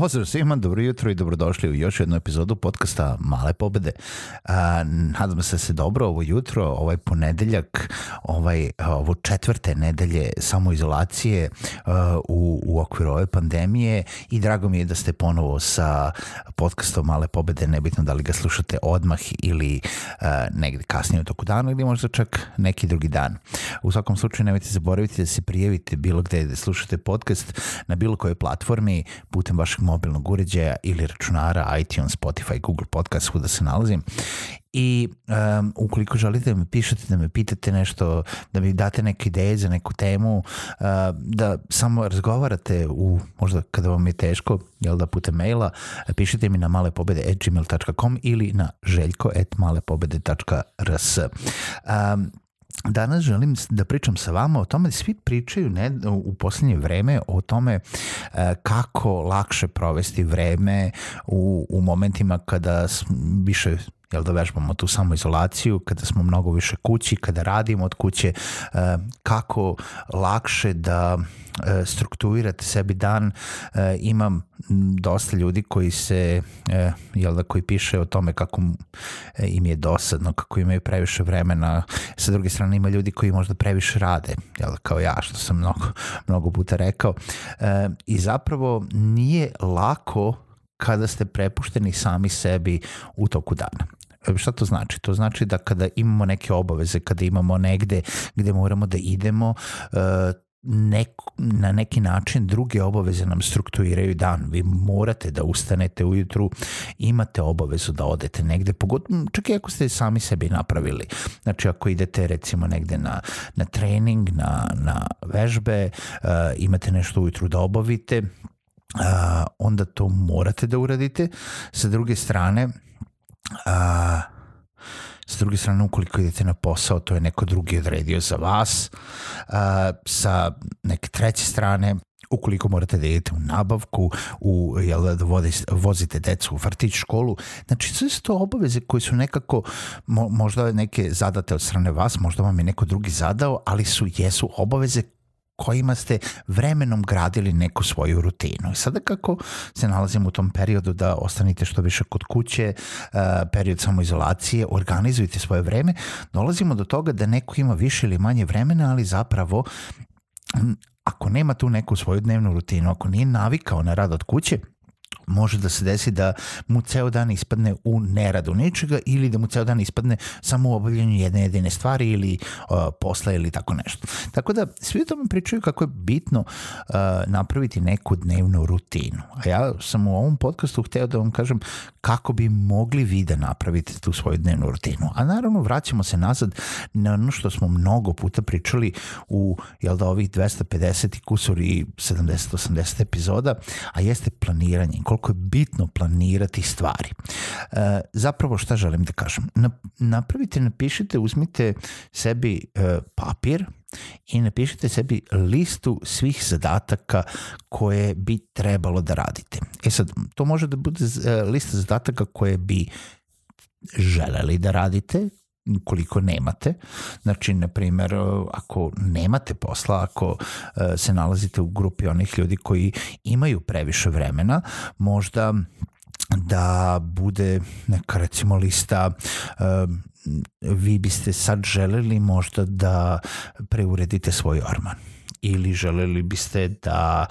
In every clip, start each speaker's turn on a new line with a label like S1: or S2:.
S1: Pozdrav svima, dobro jutro i dobrodošli u još jednu epizodu podcasta Male pobede. A, nadam se da se dobro ovo jutro, ovaj ponedeljak, ovaj, ovo četvrte nedelje samoizolacije a, u, u okviru ove pandemije i drago mi je da ste ponovo sa podcastom Male pobede, nebitno da li ga slušate odmah ili a, negde kasnije u toku dana ili možda čak neki drugi dan. U svakom slučaju nemojte zaboraviti da se prijavite bilo gde da slušate podcast na bilo kojoj platformi putem vašeg mobilnog uređaja ili računara, iTunes, Spotify, Google Podcast, da se nalazim. I um, ukoliko želite da me pišete, da me pitate nešto, da mi date neke ideje za neku temu, uh, da samo razgovarate u, možda kada vam je teško, jel da putem maila, pišite mi na malepobede.gmail.com ili na željko.malepobede.rs. Um, Danas želim da pričam sa vama o tome svi pričaju ne, u poslednje vreme o tome e, kako lakše provesti vreme u, u momentima kada više jel da vežbamo tu samoizolaciju, kada smo mnogo više kući, kada radimo od kuće, e, kako lakše da e, strukturirate sebi dan. E, imam dosta ljudi koji se, jel da, koji piše o tome kako im je dosadno, kako imaju previše vremena. Sa druge strane ima ljudi koji možda previše rade, jel da, kao ja, što sam mnogo, mnogo puta rekao. I zapravo nije lako kada ste prepušteni sami sebi u toku dana. E, šta to znači? To znači da kada imamo neke obaveze, kada imamo negde gde moramo da idemo, e, nek, na neki način druge obaveze nam strukturiraju dan. Vi morate da ustanete ujutru, imate obavezu da odete negde, pogotovo čak i ako ste sami sebi napravili. Znači ako idete recimo negde na, na trening, na, na vežbe, uh, imate nešto ujutru da obavite, uh, onda to morate da uradite. Sa druge strane, A, s druge strane, ukoliko idete na posao, to je neko drugi odredio za vas. A, sa neke treće strane, ukoliko morate da idete u nabavku, u, jel, da vozite decu u vrtić, školu. Znači, sve su to obaveze koje su nekako, mo, možda neke zadate od strane vas, možda vam je neko drugi zadao, ali su, jesu obaveze kojima ste vremenom gradili neku svoju rutinu. Sada kako se nalazimo u tom periodu da ostanite što više kod kuće, eh, period samoizolacije, organizujete svoje vreme, dolazimo do toga da neko ima više ili manje vremena, ali zapravo ako nema tu neku svoju dnevnu rutinu, ako nije navikao na rad od kuće, može da se desi da mu ceo dan ispadne u neradu ničega ili da mu ceo dan ispadne samo u obavljanju jedne jedine stvari ili uh, posla ili tako nešto. Tako da svi o tome pričaju kako je bitno uh, napraviti neku dnevnu rutinu. A ja sam u ovom podcastu hteo da vam kažem kako bi mogli vi da napravite tu svoju dnevnu rutinu. A naravno vraćamo se nazad na ono što smo mnogo puta pričali u jel da ovih 250 i kusur i 70-80 epizoda, a jeste planiranje. Koliko je bitno planirati stvari. E, zapravo šta želim da kažem? Na, napravite, napišite, uzmite sebi e, papir, i napišite sebi listu svih zadataka koje bi trebalo da radite. E sad, to može da bude e, lista zadataka koje bi želeli da radite, koliko nemate. Znači, na primjer, ako nemate posla, ako e, se nalazite u grupi onih ljudi koji imaju previše vremena, možda da bude neka recimo lista uh, vi biste sad želeli možda da preuredite svoj orman ili želeli biste da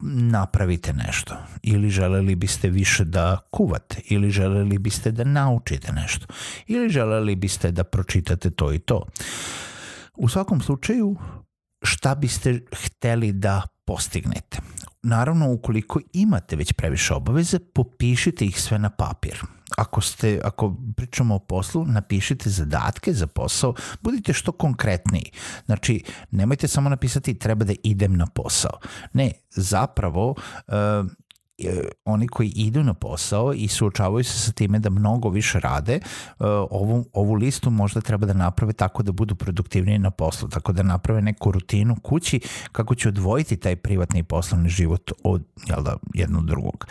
S1: napravite nešto ili želeli biste više da kuvate ili želeli biste da naučite nešto ili želeli biste da pročitate to i to. U svakom slučaju šta biste hteli da postignete. Naravno, ukoliko imate već previše obaveze, popišite ih sve na papir. Ako, ste, ako pričamo o poslu, napišite zadatke za posao, budite što konkretniji. Znači, nemojte samo napisati treba da idem na posao. Ne, zapravo, uh, oni koji idu na posao i suočavaju se sa time da mnogo više rade, e, ovu, ovu listu možda treba da naprave tako da budu produktivniji na poslu, tako da naprave neku rutinu kući kako će odvojiti taj privatni i poslovni život od jel da, jednog drugog.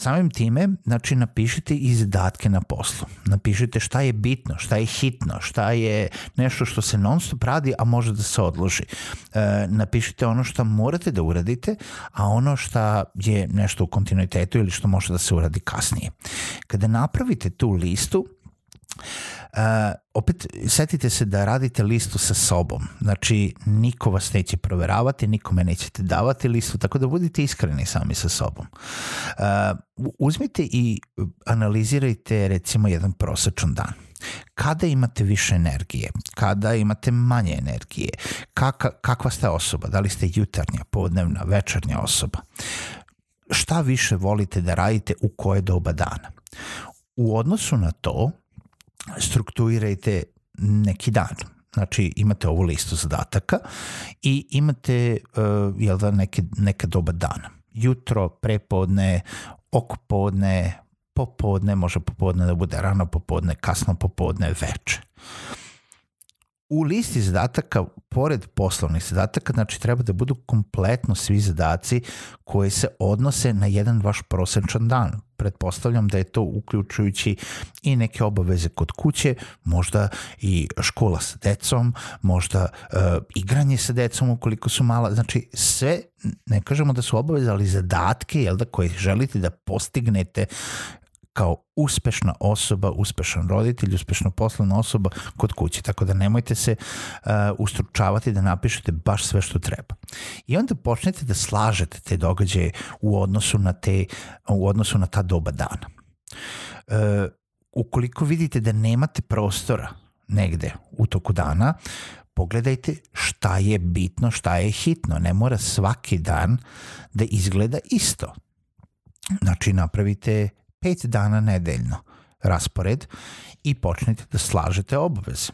S1: Samim time, znači, napišite i zadatke na poslu. Napišite šta je bitno, šta je hitno, šta je nešto što se non stop radi, a može da se odloži. E, napišite ono što morate da uradite, a ono šta je nešto u kontinuitetu ili što može da se uradi kasnije. Kada napravite tu listu, opet, setite se da radite listu sa sobom. Znači, niko vas neće proveravati, nikome nećete davati listu, tako da budite iskreni sami sa sobom. Uh, uzmite i analizirajte recimo jedan prosečan dan. Kada imate više energije, kada imate manje energije, kaka, kakva ste osoba, da li ste jutarnja, podnevna, večernja osoba, šta više volite da radite u koje doba dana. U odnosu na to, strukturirajte neki dan. Znači imate ovu listu zadataka i imate uh, jel da, neke, neka doba dana. Jutro, prepodne, okopodne, popodne, može popodne da bude rano popodne, kasno popodne, veče. U listi zadataka, pored poslovnih zadataka, znači treba da budu kompletno svi zadaci koji se odnose na jedan vaš prosečan dan. Pretpostavljam da je to uključujući i neke obaveze kod kuće, možda i škola sa decom, možda uh, igranje sa decom ukoliko su mala, znači sve, ne kažemo da su obaveze, ali zadatke jel da, koje želite da postignete kao uspešna osoba, uspešan roditelj, uspešna poslovna osoba kod kuće. Tako da nemojte se uh, ustručavati da napišete baš sve što treba. I onda počnete da slažete te događaje u odnosu na, te, u odnosu na ta doba dana. Uh, ukoliko vidite da nemate prostora negde u toku dana, pogledajte šta je bitno, šta je hitno. Ne mora svaki dan da izgleda isto. Znači napravite pet dana nedeljno raspored i počnete da slažete obaveze.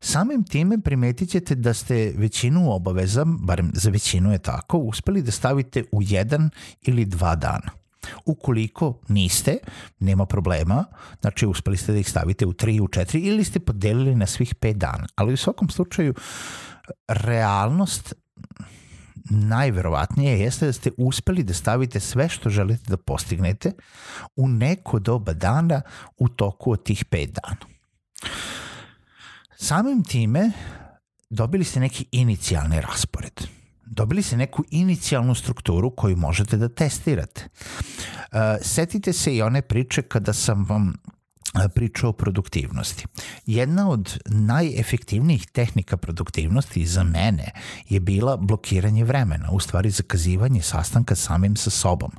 S1: Samim time primetit ćete da ste većinu obaveza, barem za većinu je tako, uspeli da stavite u jedan ili dva dana. Ukoliko niste, nema problema, znači uspeli ste da ih stavite u tri, u četiri ili ste podelili na svih pet dana. Ali u svakom slučaju, realnost najverovatnije jeste da ste uspeli da stavite sve što želite da postignete u neko doba dana u toku od tih pet dana. Samim time dobili ste neki inicijalni raspored. Dobili ste neku inicijalnu strukturu koju možete da testirate. Uh, setite se i one priče kada sam vam priča o produktivnosti. Jedna od najefektivnijih tehnika produktivnosti za mene je bila blokiranje vremena, u stvari zakazivanje sastanka samim sa sobom.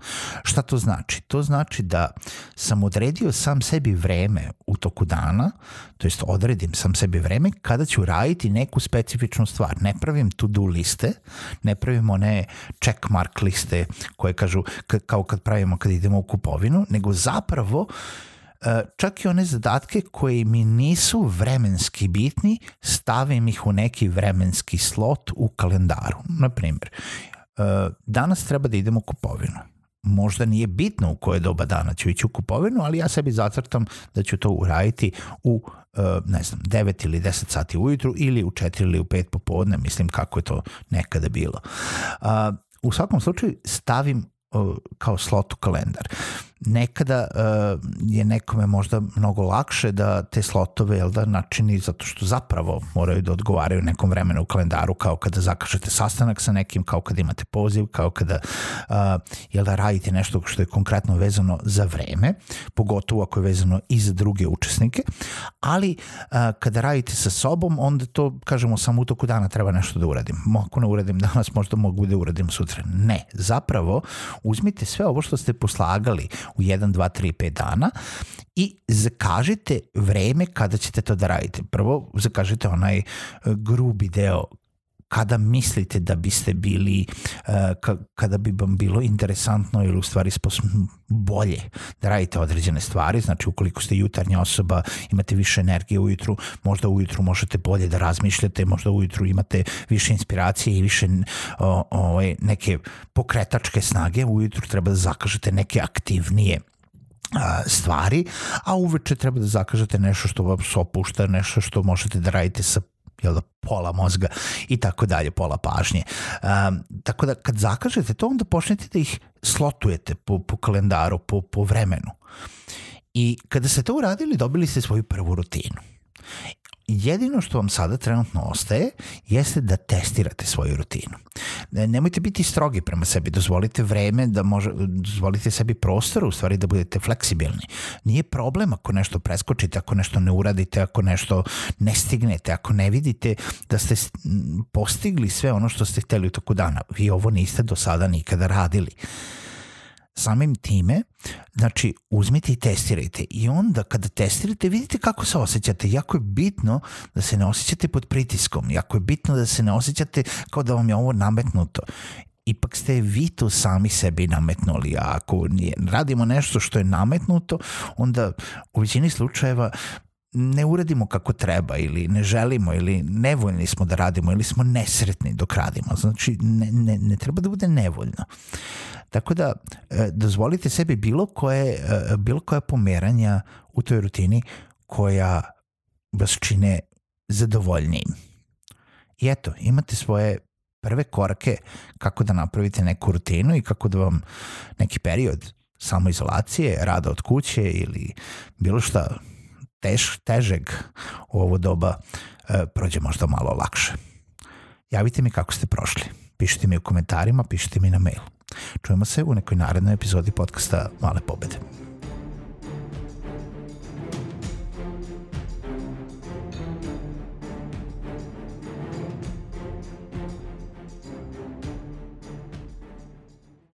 S1: Šta to znači? To znači da sam odredio sam sebi vreme u toku dana, to jest odredim sam sebi vreme kada ću raditi neku specifičnu stvar. Ne pravim to-do liste, ne pravim one check mark liste koje kažu kao kad pravimo kad idemo u kupovinu, nego zapravo uh, E, čak i one zadatke koji mi nisu vremenski bitni, stavim ih u neki vremenski slot u kalendaru. Naprimjer, e, danas treba da idemo u kupovinu. Možda nije bitno u koje doba dana ću ići u kupovinu, ali ja sebi zacrtam da ću to uraditi u e, ne znam, 9 ili 10 sati ujutru ili u 4 ili u 5 popodne, mislim kako je to nekada bilo. U svakom slučaju stavim kao slot u kalendar. Nekada uh, je nekome možda mnogo lakše da te slotove jel da, načini zato što zapravo moraju da odgovaraju nekom vremenu u kalendaru kao kada zakažete sastanak sa nekim, kao kada imate poziv, kao kada uh, jel da radite nešto što je konkretno vezano za vreme, pogotovo ako je vezano i za druge učesnike, ali uh, kada radite sa sobom, onda to, kažemo, samo u toku dana treba nešto da uradim. Ako ne uradim danas, možda mogu da uradim sutra. Ne, zapravo uzmite sve ovo što ste poslagali u 1, 2, 3, 5 dana i zakažite vreme kada ćete to da radite. Prvo zakažite onaj e, grubi deo kada mislite da biste bili, uh, kada bi vam bilo interesantno ili u stvari bolje da radite određene stvari, znači ukoliko ste jutarnja osoba, imate više energije ujutru, možda ujutru možete bolje da razmišljate, možda ujutru imate više inspiracije i više o, o, neke pokretačke snage, ujutru treba da zakažete neke aktivnije stvari, a uveče treba da zakažete nešto što vam se opušta, nešto što možete da radite sa jel da, pola mozga i tako dalje, pola pažnje. Um, tako da kad zakažete to, onda počnete da ih slotujete po, po kalendaru, po, po vremenu. I kada ste to uradili, dobili ste svoju prvu rutinu jedino što vam sada trenutno ostaje jeste da testirate svoju rutinu. Nemojte biti strogi prema sebi, dozvolite vreme da može, dozvolite sebi prostor u stvari da budete fleksibilni. Nije problem ako nešto preskočite, ako nešto ne uradite, ako nešto ne stignete, ako ne vidite da ste postigli sve ono što ste hteli u toku dana. Vi ovo niste do sada nikada radili. Samim time, znači, uzmite i testirajte i onda kada testirate vidite kako se osjećate. Jako je bitno da se ne osjećate pod pritiskom, jako je bitno da se ne osjećate kao da vam je ovo nametnuto ipak ste vi to sami sebi nametnuli. A ako radimo nešto što je nametnuto, onda u većini slučajeva ne uradimo kako treba ili ne želimo ili nevoljni smo da radimo ili smo nesretni dok radimo. Znači, ne, ne, ne treba da bude nevoljno. Tako da, e, dozvolite sebi bilo koje, e, bilo koje pomeranja u toj rutini koja vas čine zadovoljnijim. I eto, imate svoje prve korake kako da napravite neku rutinu i kako da vam neki period samoizolacije, rada od kuće ili bilo šta tež, težeg u ovo doba e, prođe možda malo lakše. Javite mi kako ste prošli. Pišite mi u komentarima, pišite mi na mail. Čujemo se u nekoj narednoj epizodi podcasta Male pobede.